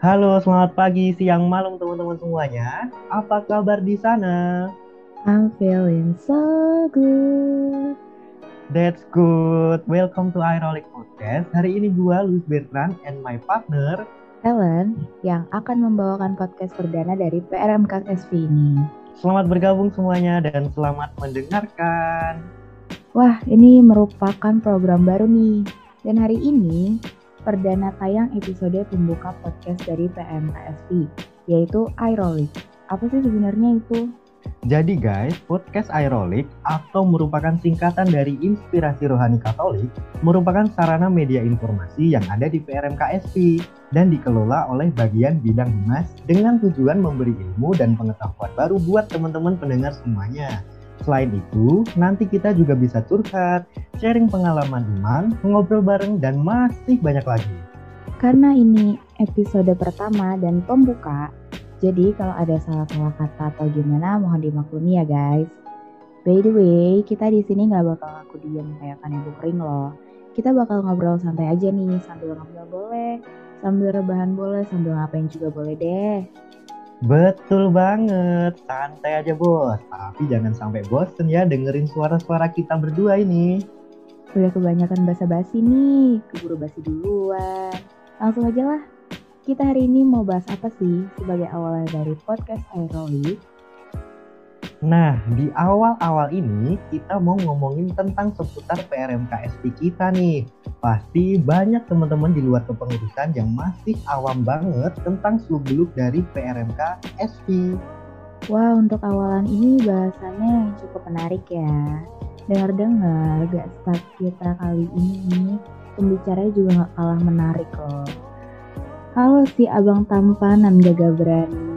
Halo, selamat pagi, siang, malam teman-teman semuanya. Apa kabar di sana? I'm feeling so good. That's good. Welcome to Ironic Podcast. Hari ini gua Luis Bertrand and my partner Helen yang akan membawakan podcast perdana dari PRMK SV ini. Selamat bergabung semuanya dan selamat mendengarkan. Wah, ini merupakan program baru nih. Dan hari ini perdana tayang episode pembuka podcast dari PMKSP, yaitu iRolic. Apa sih sebenarnya itu? Jadi guys, podcast Aerolik atau merupakan singkatan dari Inspirasi Rohani Katolik merupakan sarana media informasi yang ada di PRMKSP dan dikelola oleh bagian bidang humas dengan tujuan memberi ilmu dan pengetahuan baru buat teman-teman pendengar semuanya. Selain itu, nanti kita juga bisa curhat, sharing pengalaman iman, ngobrol bareng, dan masih banyak lagi. Karena ini episode pertama dan pembuka, jadi kalau ada salah-salah kata atau gimana mohon dimaklumi ya guys. By the way, kita di sini nggak bakal aku diam kayak kanebo kering loh. Kita bakal ngobrol santai aja nih, sambil ngambil boleh, sambil rebahan boleh, sambil ngapain juga boleh deh. Betul banget, santai aja bos. Tapi jangan sampai bosen ya dengerin suara-suara kita berdua ini. Udah kebanyakan basa-basi nih, keburu basi duluan. Langsung aja lah, kita hari ini mau bahas apa sih sebagai awalnya dari podcast Aeroli? Nah, di awal-awal ini kita mau ngomongin tentang seputar PRMKSP kita nih. Pasti banyak teman-teman di luar kepengurusan yang masih awam banget tentang seluk-beluk dari PRMKSP. Wah, untuk awalan ini bahasanya cukup menarik ya. Dengar-dengar gak stuck kita kali ini, pembicaranya juga gak kalah menarik loh. Halo si abang tampanan gagah berani.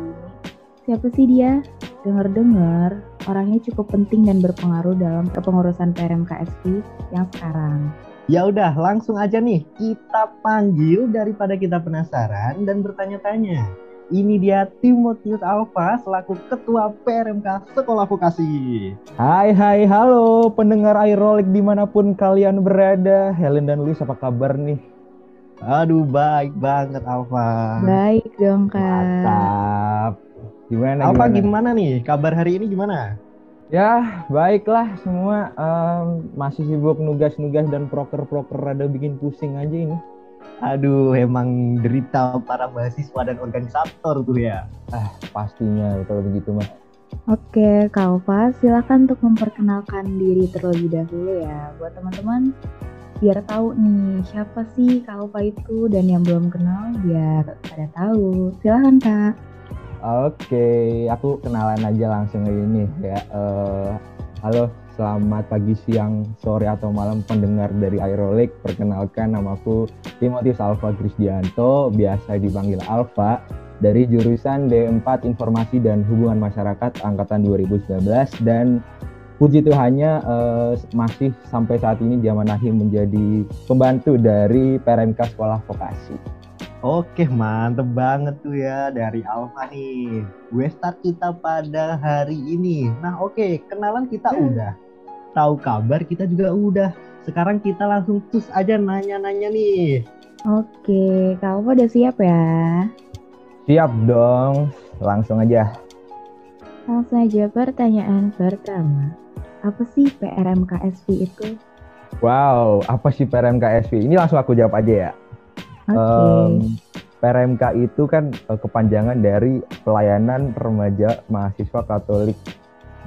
Siapa sih dia? Dengar-dengar, orangnya cukup penting dan berpengaruh dalam kepengurusan PRMKSP yang sekarang. Ya udah, langsung aja nih kita panggil daripada kita penasaran dan bertanya-tanya. Ini dia Timotius Alfa selaku Ketua PRMK Sekolah Vokasi. Hai hai halo pendengar Aerolik di mana pun kalian berada Helen dan Luis apa kabar nih? Aduh baik banget Alfa. Baik dong kak. Mantap. Gimana? Alfa gimana? gimana nih? Kabar hari ini gimana? Ya baiklah semua em, masih sibuk nugas-nugas dan proker-proker rada bikin pusing aja ini. Aduh emang derita para mahasiswa dan organisator tuh ya. Ah pastinya kalau begitu mah. Oke, Kak Alfa, silakan untuk memperkenalkan diri terlebih dahulu ya. Buat teman-teman, biar tahu nih siapa sih Kak Alfa itu dan yang belum kenal biar pada tahu. Silakan Kak. Oke, aku kenalan aja langsung nih ya. Eh, halo, selamat pagi, siang, sore atau malam pendengar dari Aerolik. Perkenalkan namaku Timotius Alfa Krisdianto, biasa dipanggil Alfa dari jurusan D4 Informasi dan Hubungan Masyarakat angkatan 2019 dan puji Tuhannya eh, masih sampai saat ini diamanahi menjadi pembantu dari PRMK Sekolah Vokasi. Oke mantep banget tuh ya dari Alfa nih. Gue start kita pada hari ini. Nah oke kenalan kita udah. Tahu kabar kita juga udah. Sekarang kita langsung tus aja nanya-nanya nih. Oke, Alfa udah siap ya? Siap dong, langsung aja. Langsung aja pertanyaan pertama. Apa sih PRMKSP itu? Wow, apa sih PRMKSP? Ini langsung aku jawab aja ya. Oke. Em, PRMK itu kan eh, kepanjangan dari Pelayanan Remaja Mahasiswa Katolik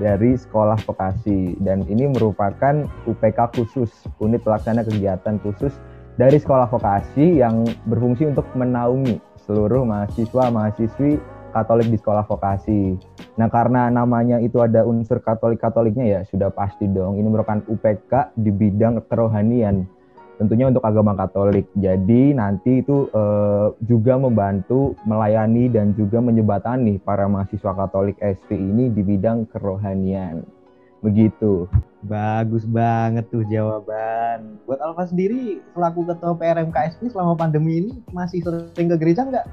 dari Sekolah Vokasi dan ini merupakan UPK khusus, unit pelaksana kegiatan khusus dari Sekolah Vokasi yang berfungsi untuk menaungi seluruh mahasiswa mahasiswi Katolik di Sekolah Vokasi. Nah, karena namanya itu ada unsur Katolik-Katoliknya ya sudah pasti dong ini merupakan UPK di bidang kerohanian tentunya untuk agama Katolik. Jadi nanti itu eh, juga membantu melayani dan juga menyebatani para mahasiswa Katolik SP ini di bidang kerohanian. Begitu. Bagus banget tuh jawaban. Buat Alfa sendiri selaku ketua PRMKSP selama pandemi ini masih sering ke gereja nggak?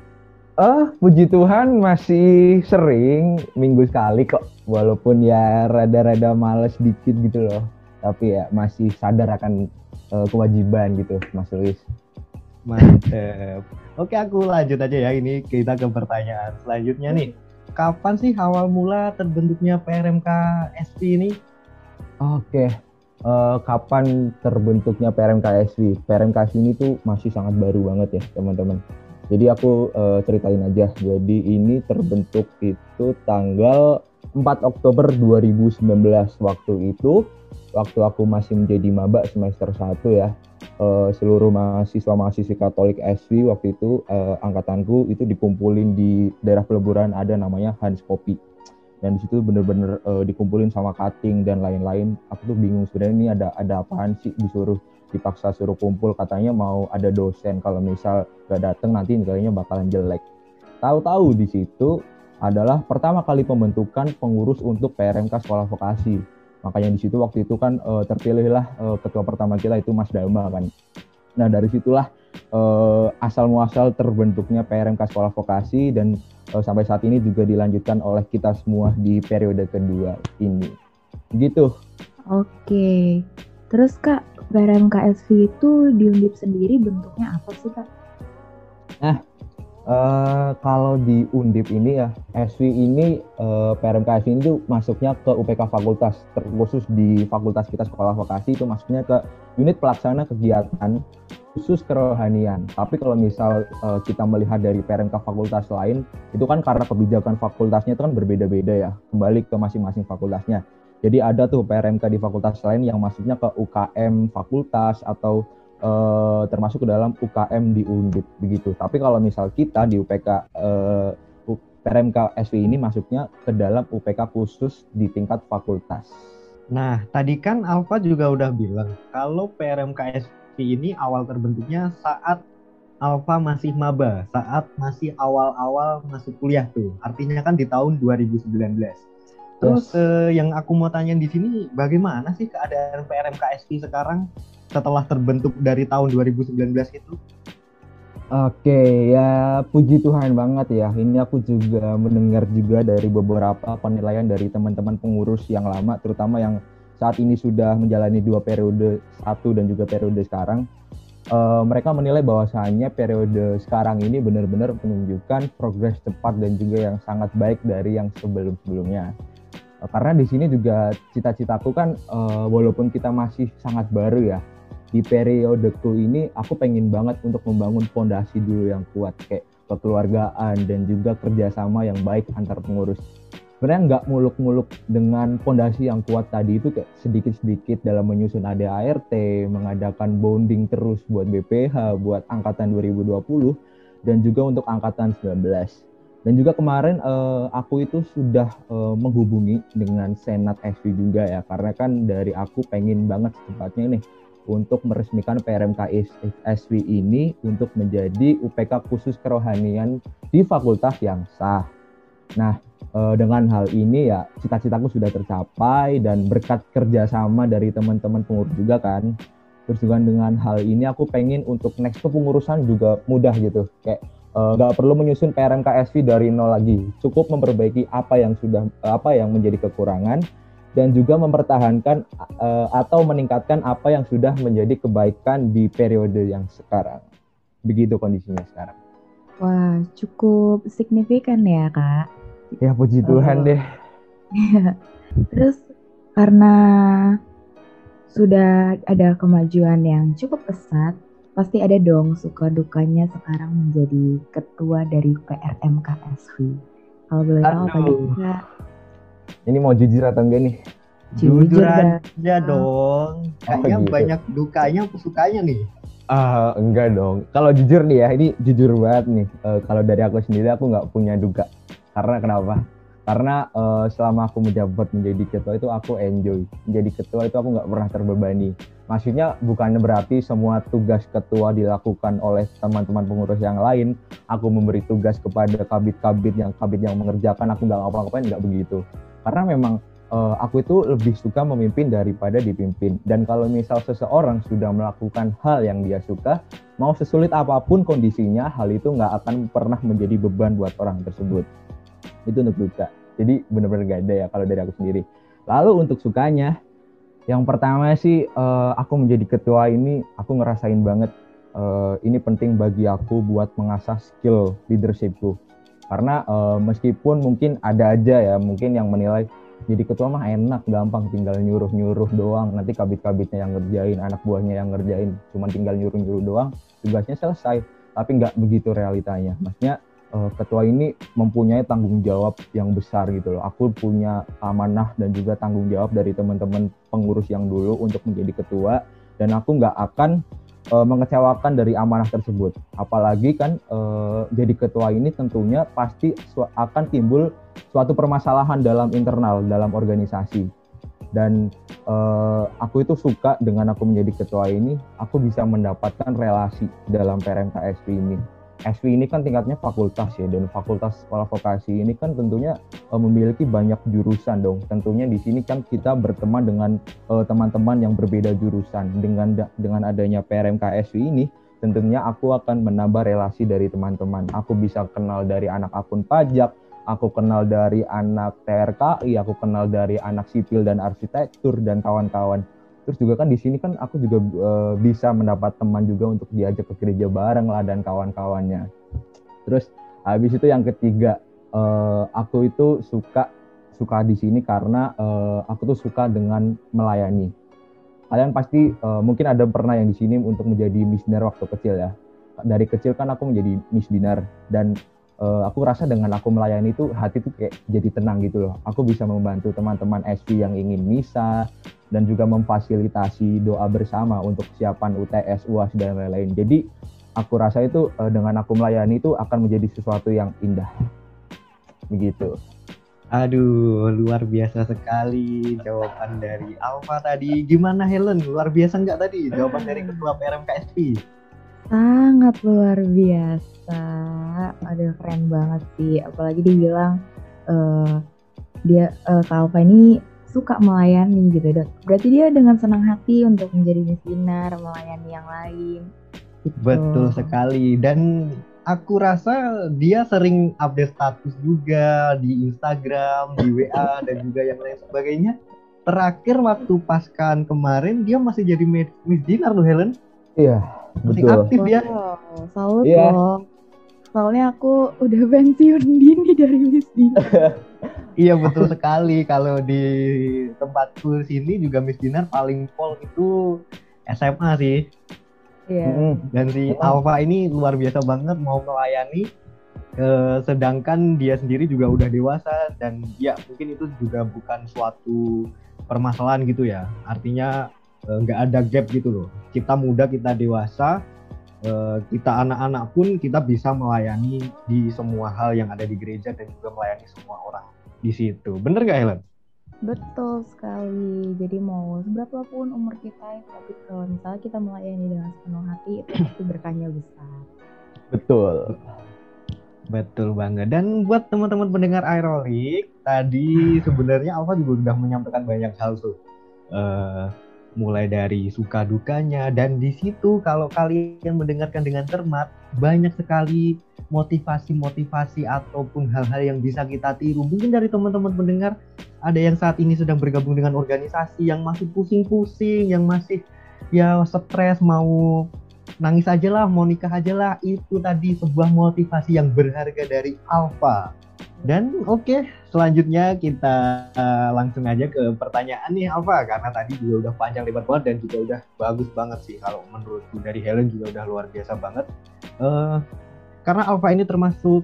Eh, puji Tuhan masih sering minggu sekali kok. Walaupun ya rada-rada males dikit gitu loh. Tapi ya masih sadar akan eh, kewajiban gitu, Mas Luis. Mantep. Oke, aku lanjut aja ya. Ini kita ke pertanyaan selanjutnya nih. Kapan sih awal mula terbentuknya PRMK SV ini? Oke, uh, kapan terbentuknya PRMKSW? PRMKSW ini tuh masih sangat baru banget ya teman-teman. Jadi aku uh, ceritain aja. Jadi ini terbentuk itu tanggal 4 Oktober 2019 waktu itu waktu aku masih menjadi maba semester 1 ya uh, seluruh mahasiswa mahasiswi Katolik SW waktu itu uh, angkatanku itu dikumpulin di daerah peleburan ada namanya Hans Kopi. Dan di situ bener-bener uh, dikumpulin sama cutting dan lain-lain. Aku tuh bingung sebenarnya ini ada ada apaan sih disuruh dipaksa suruh kumpul. Katanya mau ada dosen kalau misal gak dateng nanti nilainya bakalan jelek. Tahu-tahu di situ adalah pertama kali pembentukan pengurus untuk PRMK sekolah vokasi makanya di situ waktu itu kan uh, terpilihlah uh, ketua pertama kita itu Mas Dama kan. Nah dari situlah uh, asal muasal terbentuknya PRMK sekolah vokasi dan uh, sampai saat ini juga dilanjutkan oleh kita semua di periode kedua ini. Gitu. Oke. Terus kak PRMK SV itu di Undip sendiri bentuknya apa sih kak? Nah Uh, kalau di Undip ini ya, SV ini uh, eh, PRMK SV ini tuh masuknya ke UPK fakultas, terkhusus di fakultas kita sekolah vokasi itu masuknya ke unit pelaksana kegiatan khusus kerohanian. Tapi kalau misal uh, kita melihat dari PRMK fakultas lain, itu kan karena kebijakan fakultasnya itu kan berbeda-beda ya, kembali ke masing-masing fakultasnya. Jadi ada tuh PRMK di fakultas lain yang masuknya ke UKM fakultas atau uh, termasuk ke dalam UKM di Undip begitu. Tapi kalau misal kita di UPK uh, eh, PRMK SV ini masuknya ke dalam UPK khusus di tingkat fakultas. Nah, tadi kan Alfa juga udah bilang kalau PRMK SV ini awal terbentuknya saat Alfa masih maba, saat masih awal-awal masuk kuliah tuh. Artinya kan di tahun 2019. Terus yes. eh, yang aku mau tanya di sini bagaimana sih keadaan PRMK SV sekarang? Setelah terbentuk dari tahun 2019 itu? Oke, ya puji Tuhan banget ya. Ini aku juga mendengar juga dari beberapa penilaian dari teman-teman pengurus yang lama, terutama yang saat ini sudah menjalani dua periode satu dan juga periode sekarang. Uh, mereka menilai bahwasanya periode sekarang ini benar-benar menunjukkan progres cepat dan juga yang sangat baik dari yang sebelum-sebelumnya. Uh, karena di sini juga cita-citaku kan uh, walaupun kita masih sangat baru ya, di periodeku ini aku pengen banget untuk membangun fondasi dulu yang kuat kayak kekeluargaan dan juga kerjasama yang baik antar pengurus sebenarnya nggak muluk-muluk dengan fondasi yang kuat tadi itu kayak sedikit-sedikit dalam menyusun ADART, mengadakan bonding terus buat BPH, buat angkatan 2020 dan juga untuk angkatan 19. Dan juga kemarin uh, aku itu sudah uh, menghubungi dengan Senat SV juga ya karena kan dari aku pengen banget secepatnya nih untuk meresmikan PRMK SV ini untuk menjadi UPK khusus kerohanian di fakultas yang sah. Nah, eh, dengan hal ini ya cita-citaku sudah tercapai dan berkat kerjasama dari teman-teman pengurus juga kan. Terus juga dengan hal ini aku pengen untuk next kepengurusan juga mudah gitu. Kayak eh, nggak uh, perlu menyusun PRMK SV dari nol lagi. Cukup memperbaiki apa yang sudah apa yang menjadi kekurangan dan juga mempertahankan uh, atau meningkatkan apa yang sudah menjadi kebaikan di periode yang sekarang. Begitu kondisinya sekarang. Wah, cukup signifikan ya, Kak. Ya, puji Tuhan uh, deh. Terus karena sudah ada kemajuan yang cukup pesat, pasti ada dong suka dukanya sekarang menjadi ketua dari PRMKSV. Kalau boleh tahu apa? Ini mau jujur atau enggak nih? Jujur, aja dong. Kayaknya oh, gitu. banyak dukanya sukanya nih. Ah, uh, enggak dong. Kalau jujur nih ya, ini jujur banget nih. Uh, kalau dari aku sendiri aku nggak punya duka. Karena kenapa? Karena uh, selama aku menjabat menjadi ketua itu aku enjoy. Menjadi ketua itu aku nggak pernah terbebani. Maksudnya bukan berarti semua tugas ketua dilakukan oleh teman-teman pengurus yang lain. Aku memberi tugas kepada kabit-kabit yang kabit yang mengerjakan. Aku nggak ngapa-ngapain nggak begitu karena memang uh, aku itu lebih suka memimpin daripada dipimpin. Dan kalau misal seseorang sudah melakukan hal yang dia suka mau sesulit apa pun kondisinya hal itu nggak akan pernah menjadi beban buat orang tersebut. Itu untuk duka. Jadi benar-benar gak ada ya kalau dari aku sendiri. Lalu untuk sukanya yang pertama sih uh, aku menjadi ketua ini aku ngerasain banget uh, ini penting bagi aku buat mengasah skill leadershipku karena uh, meskipun mungkin ada aja ya mungkin yang menilai jadi ketua mah enak gampang tinggal nyuruh nyuruh doang. Nanti kabit kabitnya yang ngerjain anak buahnya yang ngerjain cuma tinggal nyuruh nyuruh doang tugasnya selesai. Tapi nggak begitu realitanya. Maksudnya uh, ketua ini mempunyai tanggung jawab yang besar gitu loh. Aku punya amanah dan juga tanggung jawab dari teman-teman pengurus yang dulu untuk menjadi ketua dan aku nggak akan uh, mengecewakan dari amanah tersebut. Apalagi kan uh, jadi ketua ini tentunya pasti akan timbul suatu permasalahan dalam internal dalam organisasi. Dan uh, aku itu suka dengan aku menjadi ketua ini, aku bisa mendapatkan relasi dalam PRMKSP ini SV ini kan tingkatnya fakultas ya dan fakultas sekolah vokasi ini kan tentunya uh, memiliki banyak jurusan dong. Tentunya di sini kan kita berteman dengan eh, teman-teman uh, yang berbeda jurusan. Dengan dengan adanya PRMK SV ini tentunya aku akan menambah relasi dari teman-teman. Aku bisa kenal dari anak akun pajak, aku kenal dari anak TRKI, aku kenal dari anak sipil dan arsitektur dan kawan-kawan terus juga kan di sini kan aku juga uh, bisa mendapat teman juga untuk diajak ke gereja bareng lah dan kawan-kawannya. Terus habis itu yang ketiga uh, aku itu suka suka di sini karena uh, aku tuh suka dengan melayani. Kalian pasti uh, mungkin ada pernah yang di sini untuk menjadi Miss Dinar waktu kecil ya. Dari kecil kan aku menjadi Miss Dinar dan uh, aku rasa dengan aku melayani itu hati tuh kayak jadi tenang gitu loh. Aku bisa membantu teman-teman SV yang ingin misa dan juga memfasilitasi doa bersama untuk siapan UTS, UAS dan lain-lain. Jadi aku rasa itu uh, dengan aku melayani itu akan menjadi sesuatu yang indah. Begitu. Aduh, luar biasa sekali jawaban dari Alfa tadi. Gimana Helen? Luar biasa nggak tadi jawaban dari Ketua PRMKSP? Sangat luar biasa. Aduh, keren banget sih. Apalagi dibilang uh, dia uh, Kak Alfa ini suka melayani gitu. Berarti dia dengan senang hati untuk menjadi misinar, melayani yang lain. Gitu. Betul sekali. Dan aku rasa dia sering update status juga di Instagram, di WA dan juga yang lain sebagainya. Terakhir waktu paskan kemarin dia masih jadi Miss Dinar loh Helen. Iya, betul. aktif dia. Oh, salut yeah. loh. Soalnya aku udah pensiun dini dari Miss Dinar. iya betul sekali. Kalau di tempatku sini juga Miss Dinar paling pol itu SMA sih. Iya. Yeah. Dan si Alfa ini luar biasa banget mau melayani uh, sedangkan dia sendiri juga udah dewasa dan ya mungkin itu juga bukan suatu permasalahan gitu ya. Artinya eh, nggak uh, ada gap gitu loh. Kita muda, kita dewasa, kita anak-anak pun kita bisa melayani di semua hal yang ada di gereja dan juga melayani semua orang di situ. Bener gak Helen? Betul sekali. Jadi mau seberapa pun umur kita, tapi kalau misalnya kita melayani dengan sepenuh hati, itu pasti berkahnya besar. Betul. Betul banget. Dan buat teman-teman pendengar Aerolik, tadi sebenarnya Alfa juga sudah menyampaikan banyak hal tuh. Uh, mulai dari suka dukanya dan di situ kalau kalian mendengarkan dengan cermat banyak sekali motivasi-motivasi ataupun hal-hal yang bisa kita tiru. Mungkin dari teman-teman pendengar ada yang saat ini sedang bergabung dengan organisasi yang masih pusing-pusing yang masih ya stres mau nangis aja lah mau nikah aja lah. Itu tadi sebuah motivasi yang berharga dari Alfa dan oke, okay, selanjutnya kita uh, langsung aja ke pertanyaan nih Alfa karena tadi juga udah panjang lebar banget dan juga udah bagus banget sih kalau menurutku dari Helen juga udah luar biasa banget. Uh, karena Alfa ini termasuk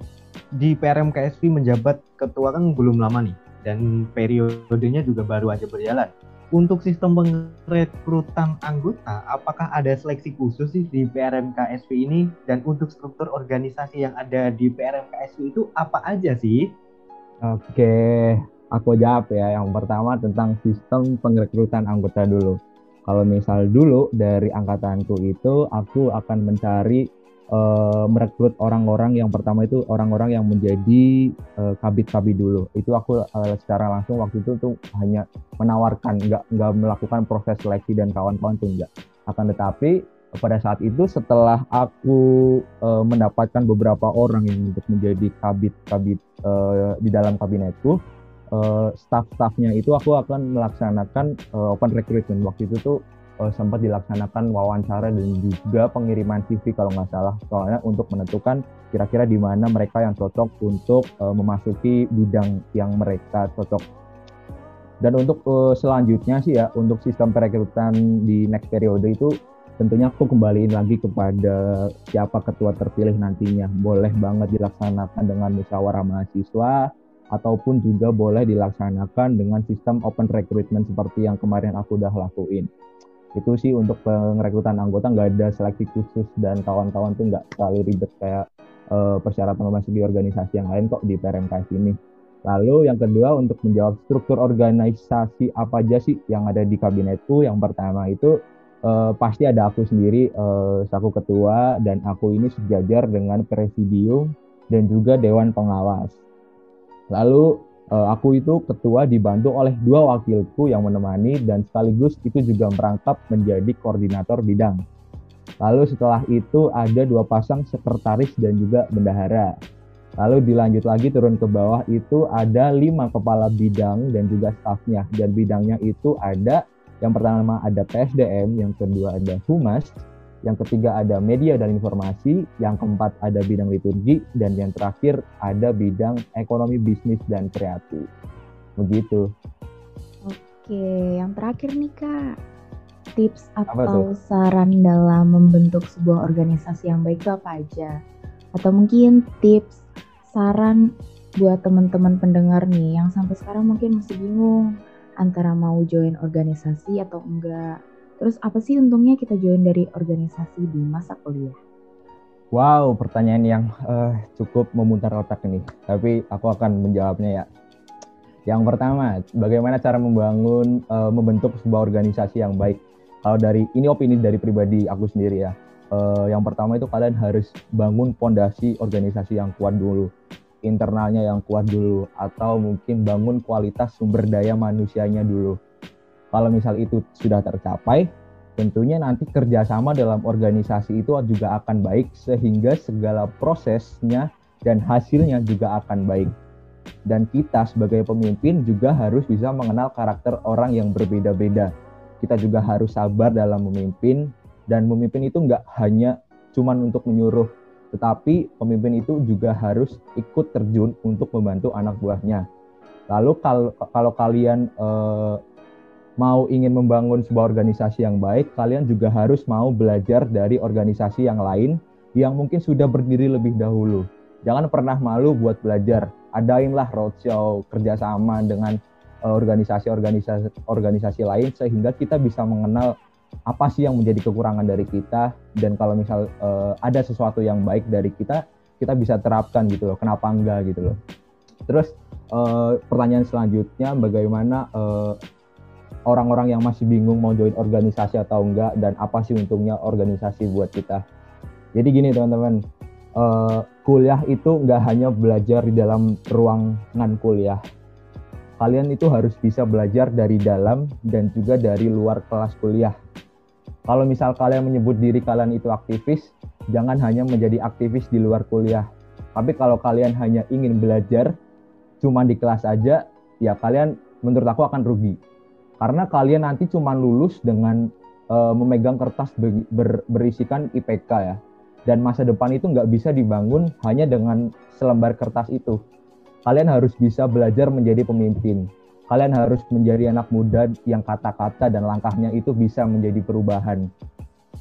di PRM KSP menjabat ketua kan belum lama nih dan periodenya juga baru aja berjalan. Untuk sistem pengrekrutan anggota, apakah ada seleksi khusus sih di PRMKSP ini? Dan untuk struktur organisasi yang ada di PRMKSP itu apa aja sih? Oke, aku jawab ya. Yang pertama tentang sistem pengrekrutan anggota dulu. Kalau misal dulu dari angkatanku itu, aku akan mencari uh, merekrut orang-orang yang pertama itu orang-orang yang menjadi uh, kabit-kabit dulu. Itu aku uh, secara langsung waktu itu tuh hanya menawarkan, nggak nggak melakukan proses seleksi dan kawan-kawan tuh enggak. Akan tetapi pada saat itu setelah aku uh, mendapatkan beberapa orang yang untuk menjadi kabit-kabit uh, di dalam kabinetku, uh, staff-staffnya itu aku akan melaksanakan uh, open recruitment waktu itu tuh uh, sempat dilaksanakan wawancara dan juga pengiriman CV kalau nggak salah soalnya untuk menentukan kira-kira di mana mereka yang cocok untuk uh, memasuki bidang yang mereka cocok dan untuk uh, selanjutnya sih ya untuk sistem perekrutan di next periode itu tentunya aku kembaliin lagi kepada siapa ketua terpilih nantinya. Boleh banget dilaksanakan dengan musyawarah mahasiswa ataupun juga boleh dilaksanakan dengan sistem open recruitment seperti yang kemarin aku udah lakuin. Itu sih untuk pengrekrutan anggota nggak ada seleksi khusus dan kawan-kawan tuh nggak terlalu ribet kayak uh, persyaratan memasuki organisasi yang lain kok di PRMKS ini. Lalu yang kedua untuk menjawab struktur organisasi apa aja sih yang ada di kabinetku. Yang pertama itu uh, pasti ada aku sendiri uh, selaku ketua dan aku ini sejajar dengan presidium dan juga dewan pengawas. Lalu uh, aku itu ketua dibantu oleh dua wakilku yang menemani dan sekaligus itu juga merangkap menjadi koordinator bidang. Lalu setelah itu ada dua pasang sekretaris dan juga bendahara. Lalu dilanjut lagi turun ke bawah itu ada lima kepala bidang dan juga stafnya dan bidangnya itu ada yang pertama ada PSDM, yang kedua ada Humas, yang ketiga ada media dan informasi, yang keempat ada bidang liturgi, dan yang terakhir ada bidang ekonomi bisnis dan kreatif. Begitu. Oke, yang terakhir nih Kak. Tips atau saran dalam membentuk sebuah organisasi yang baik itu apa aja? Atau mungkin tips, saran buat teman-teman pendengar nih yang sampai sekarang mungkin masih bingung antara mau join organisasi atau enggak. Terus apa sih untungnya kita join dari organisasi di masa kuliah? Wow, pertanyaan yang uh, cukup memutar otak ini. Tapi aku akan menjawabnya ya. Yang pertama, bagaimana cara membangun, uh, membentuk sebuah organisasi yang baik? Kalau dari ini opini dari pribadi aku sendiri ya. Uh, yang pertama itu kalian harus bangun fondasi organisasi yang kuat dulu internalnya yang kuat dulu atau mungkin bangun kualitas sumber daya manusianya dulu. Kalau misal itu sudah tercapai, tentunya nanti kerjasama dalam organisasi itu juga akan baik sehingga segala prosesnya dan hasilnya juga akan baik. Dan kita sebagai pemimpin juga harus bisa mengenal karakter orang yang berbeda-beda. Kita juga harus sabar dalam memimpin dan memimpin itu nggak hanya cuman untuk menyuruh tetapi pemimpin itu juga harus ikut terjun untuk membantu anak buahnya. Lalu kalau kalau kalian eh, mau ingin membangun sebuah organisasi yang baik, kalian juga harus mau belajar dari organisasi yang lain yang mungkin sudah berdiri lebih dahulu. Jangan pernah malu buat belajar. Adainlah roadshow kerjasama dengan eh, organisasi-organisasi organisasi lain sehingga kita bisa mengenal apa sih yang menjadi kekurangan dari kita dan kalau misal uh, ada sesuatu yang baik dari kita kita bisa terapkan gitu loh kenapa enggak gitu loh terus uh, pertanyaan selanjutnya bagaimana uh, orang-orang yang masih bingung mau join organisasi atau enggak dan apa sih untungnya organisasi buat kita jadi gini teman-teman uh, kuliah itu enggak hanya belajar di dalam ruangan kuliah kalian itu harus bisa belajar dari dalam dan juga dari luar kelas kuliah kalau misal kalian menyebut diri kalian itu aktivis, jangan hanya menjadi aktivis di luar kuliah. Tapi kalau kalian hanya ingin belajar cuma di kelas aja, ya kalian menurut aku akan rugi. Karena kalian nanti cuma lulus dengan uh, memegang kertas ber, ber, berisikan IPK ya. Dan masa depan itu nggak bisa dibangun hanya dengan selembar kertas itu. Kalian harus bisa belajar menjadi pemimpin kalian harus menjadi anak muda yang kata-kata dan langkahnya itu bisa menjadi perubahan.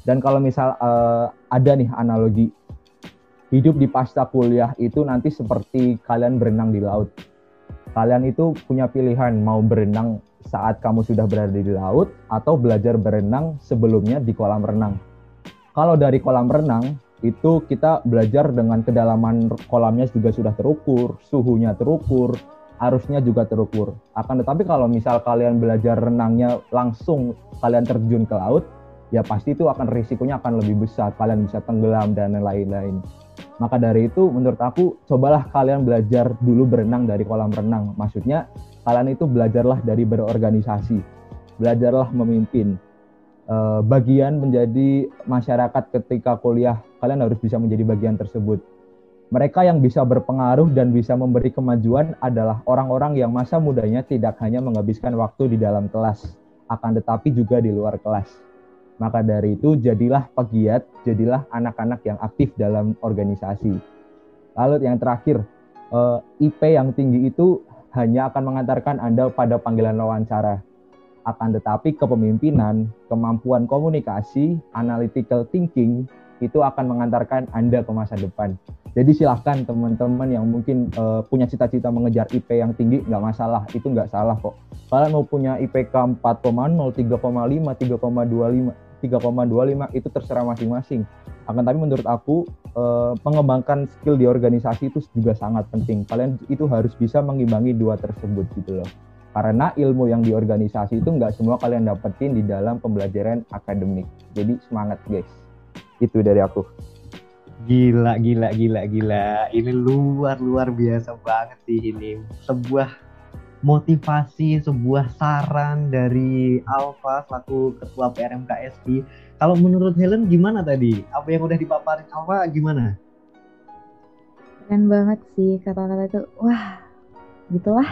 Dan kalau misal uh, ada nih analogi hidup di pasca kuliah itu nanti seperti kalian berenang di laut. Kalian itu punya pilihan mau berenang saat kamu sudah berada di laut atau belajar berenang sebelumnya di kolam renang. Kalau dari kolam renang itu kita belajar dengan kedalaman kolamnya juga sudah terukur, suhunya terukur, arusnya juga terukur. Akan tetapi kalau misal kalian belajar renangnya langsung kalian terjun ke laut, ya pasti itu akan risikonya akan lebih besar. Kalian bisa tenggelam dan lain-lain. Maka dari itu menurut aku cobalah kalian belajar dulu berenang dari kolam renang. Maksudnya kalian itu belajarlah dari berorganisasi. Belajarlah memimpin. Eh, bagian menjadi masyarakat ketika kuliah, kalian harus bisa menjadi bagian tersebut mereka yang bisa berpengaruh dan bisa memberi kemajuan adalah orang-orang yang masa mudanya tidak hanya menghabiskan waktu di dalam kelas, akan tetapi juga di luar kelas. Maka dari itu jadilah pegiat, jadilah anak-anak yang aktif dalam organisasi. Lalu yang terakhir, eh, IP yang tinggi itu hanya akan mengantarkan Anda pada panggilan wawancara. Akan tetapi kepemimpinan, kemampuan komunikasi, analytical thinking itu akan mengantarkan Anda ke masa depan. Jadi silahkan teman-teman yang mungkin uh, punya cita-cita mengejar IP yang tinggi, nggak masalah, itu nggak salah kok. Kalian mau punya IPK 4,0, 3,5, 3,25, 3,25 itu terserah masing-masing. Akan tapi menurut aku eh, mengembangkan skill di organisasi itu juga sangat penting. Kalian itu harus bisa mengimbangi dua tersebut gitu loh. Karena ilmu yang di organisasi itu nggak semua kalian dapetin di dalam pembelajaran akademik. Jadi semangat guys. Itu dari aku. Gila, gila, gila, gila. Ini luar luar biasa banget sih ini. Sebuah motivasi, sebuah saran dari Alfa selaku ketua PRMKSP. Kalau menurut Helen gimana tadi? Apa yang udah dipaparin Alfa gimana? Keren banget sih kata-kata itu. Wah, gitulah.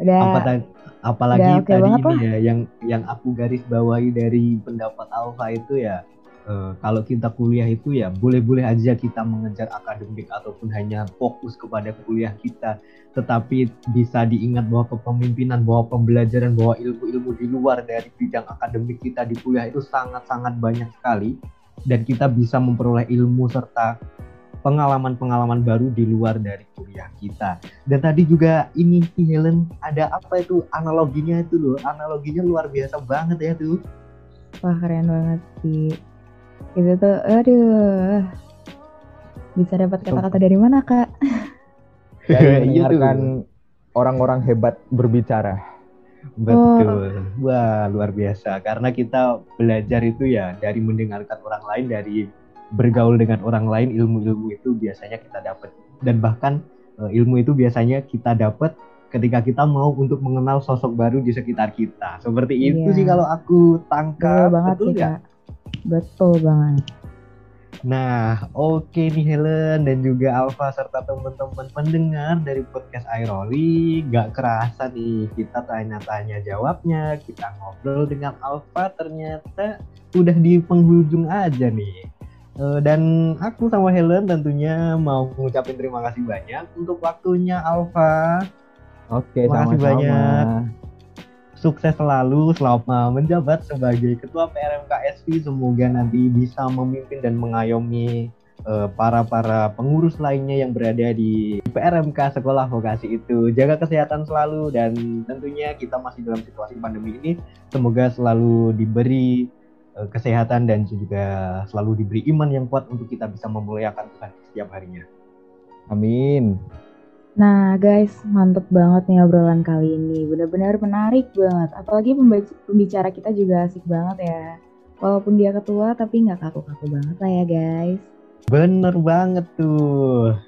Udah. Apa tadi? Apalagi udah okay tadi ini lah. ya yang yang aku garis bawahi dari pendapat Alfa itu ya uh, kalau kita kuliah itu ya boleh-boleh aja kita mengejar akademik ataupun hanya fokus kepada kuliah kita tetapi bisa diingat bahwa kepemimpinan bahwa pembelajaran bahwa ilmu-ilmu di luar dari bidang akademik kita di kuliah itu sangat-sangat banyak sekali dan kita bisa memperoleh ilmu serta pengalaman-pengalaman baru di luar dari kuliah kita. Dan tadi juga ini Helen ada apa itu analoginya itu loh, analoginya luar biasa banget ya tuh. Wah keren banget sih itu tuh aduh. Bisa dapat kata-kata dari mana kak? Dari iya mendengarkan orang-orang hebat berbicara. Betul. Oh. wah luar biasa. Karena kita belajar itu ya dari mendengarkan orang lain dari bergaul dengan orang lain ilmu-ilmu itu biasanya kita dapat. Dan bahkan eh, ilmu itu biasanya kita dapat ketika kita mau untuk mengenal sosok baru di sekitar kita. Seperti iya. itu sih kalau aku tangkap. Betul banget betul sih, Kak. Betul banget. Nah, oke okay nih Helen dan juga Alfa serta teman-teman pendengar dari podcast Airoli. Gak kerasa nih kita tanya-tanya jawabnya, kita ngobrol dengan Alfa ternyata udah di penghujung aja nih. Uh, dan aku sama Helen tentunya mau mengucapkan terima kasih banyak untuk waktunya Alfa. Oke, terima kasih banyak sukses selalu selama menjabat sebagai Ketua PRMKSP. Semoga nanti bisa memimpin dan mengayomi uh, para para pengurus lainnya yang berada di PRMK sekolah vokasi itu. Jaga kesehatan selalu dan tentunya kita masih dalam situasi pandemi ini. Semoga selalu diberi uh, kesehatan dan juga selalu diberi iman yang kuat untuk kita bisa memuliakan Tuhan setiap harinya. Amin. Nah guys, mantep banget nih obrolan kali ini. Benar-benar menarik banget. Apalagi pembicara kita juga asik banget ya. Walaupun dia ketua, tapi nggak kaku-kaku banget lah ya guys. Bener banget tuh.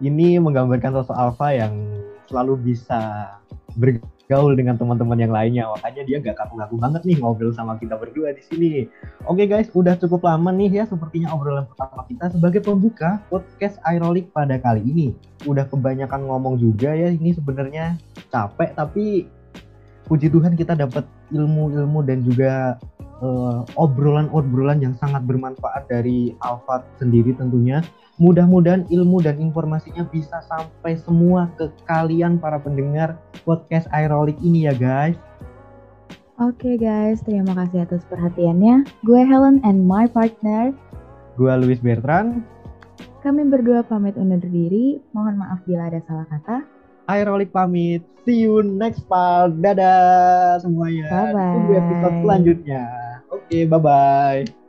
Ini menggambarkan sosok Alfa yang selalu bisa ber gaul dengan teman-teman yang lainnya. Makanya dia nggak kaku-kaku banget nih ngobrol sama kita berdua di sini. Oke guys, udah cukup lama nih ya sepertinya obrolan pertama kita sebagai pembuka podcast Aerolik pada kali ini. Udah kebanyakan ngomong juga ya, ini sebenarnya capek tapi puji Tuhan kita dapat ilmu-ilmu dan juga uh, obrolan-obrolan yang sangat bermanfaat dari Alfat sendiri tentunya Mudah-mudahan ilmu dan informasinya bisa sampai semua ke kalian para pendengar podcast Aerolik ini ya guys. Oke okay guys, terima kasih atas perhatiannya. Gue Helen and my partner. Gue Luis Bertrand. Kami berdua pamit undur diri. Mohon maaf bila ada salah kata. Aerolik pamit. See you next part. Dadah semuanya. Bye bye. Tunggu episode selanjutnya. Okay, bye bye.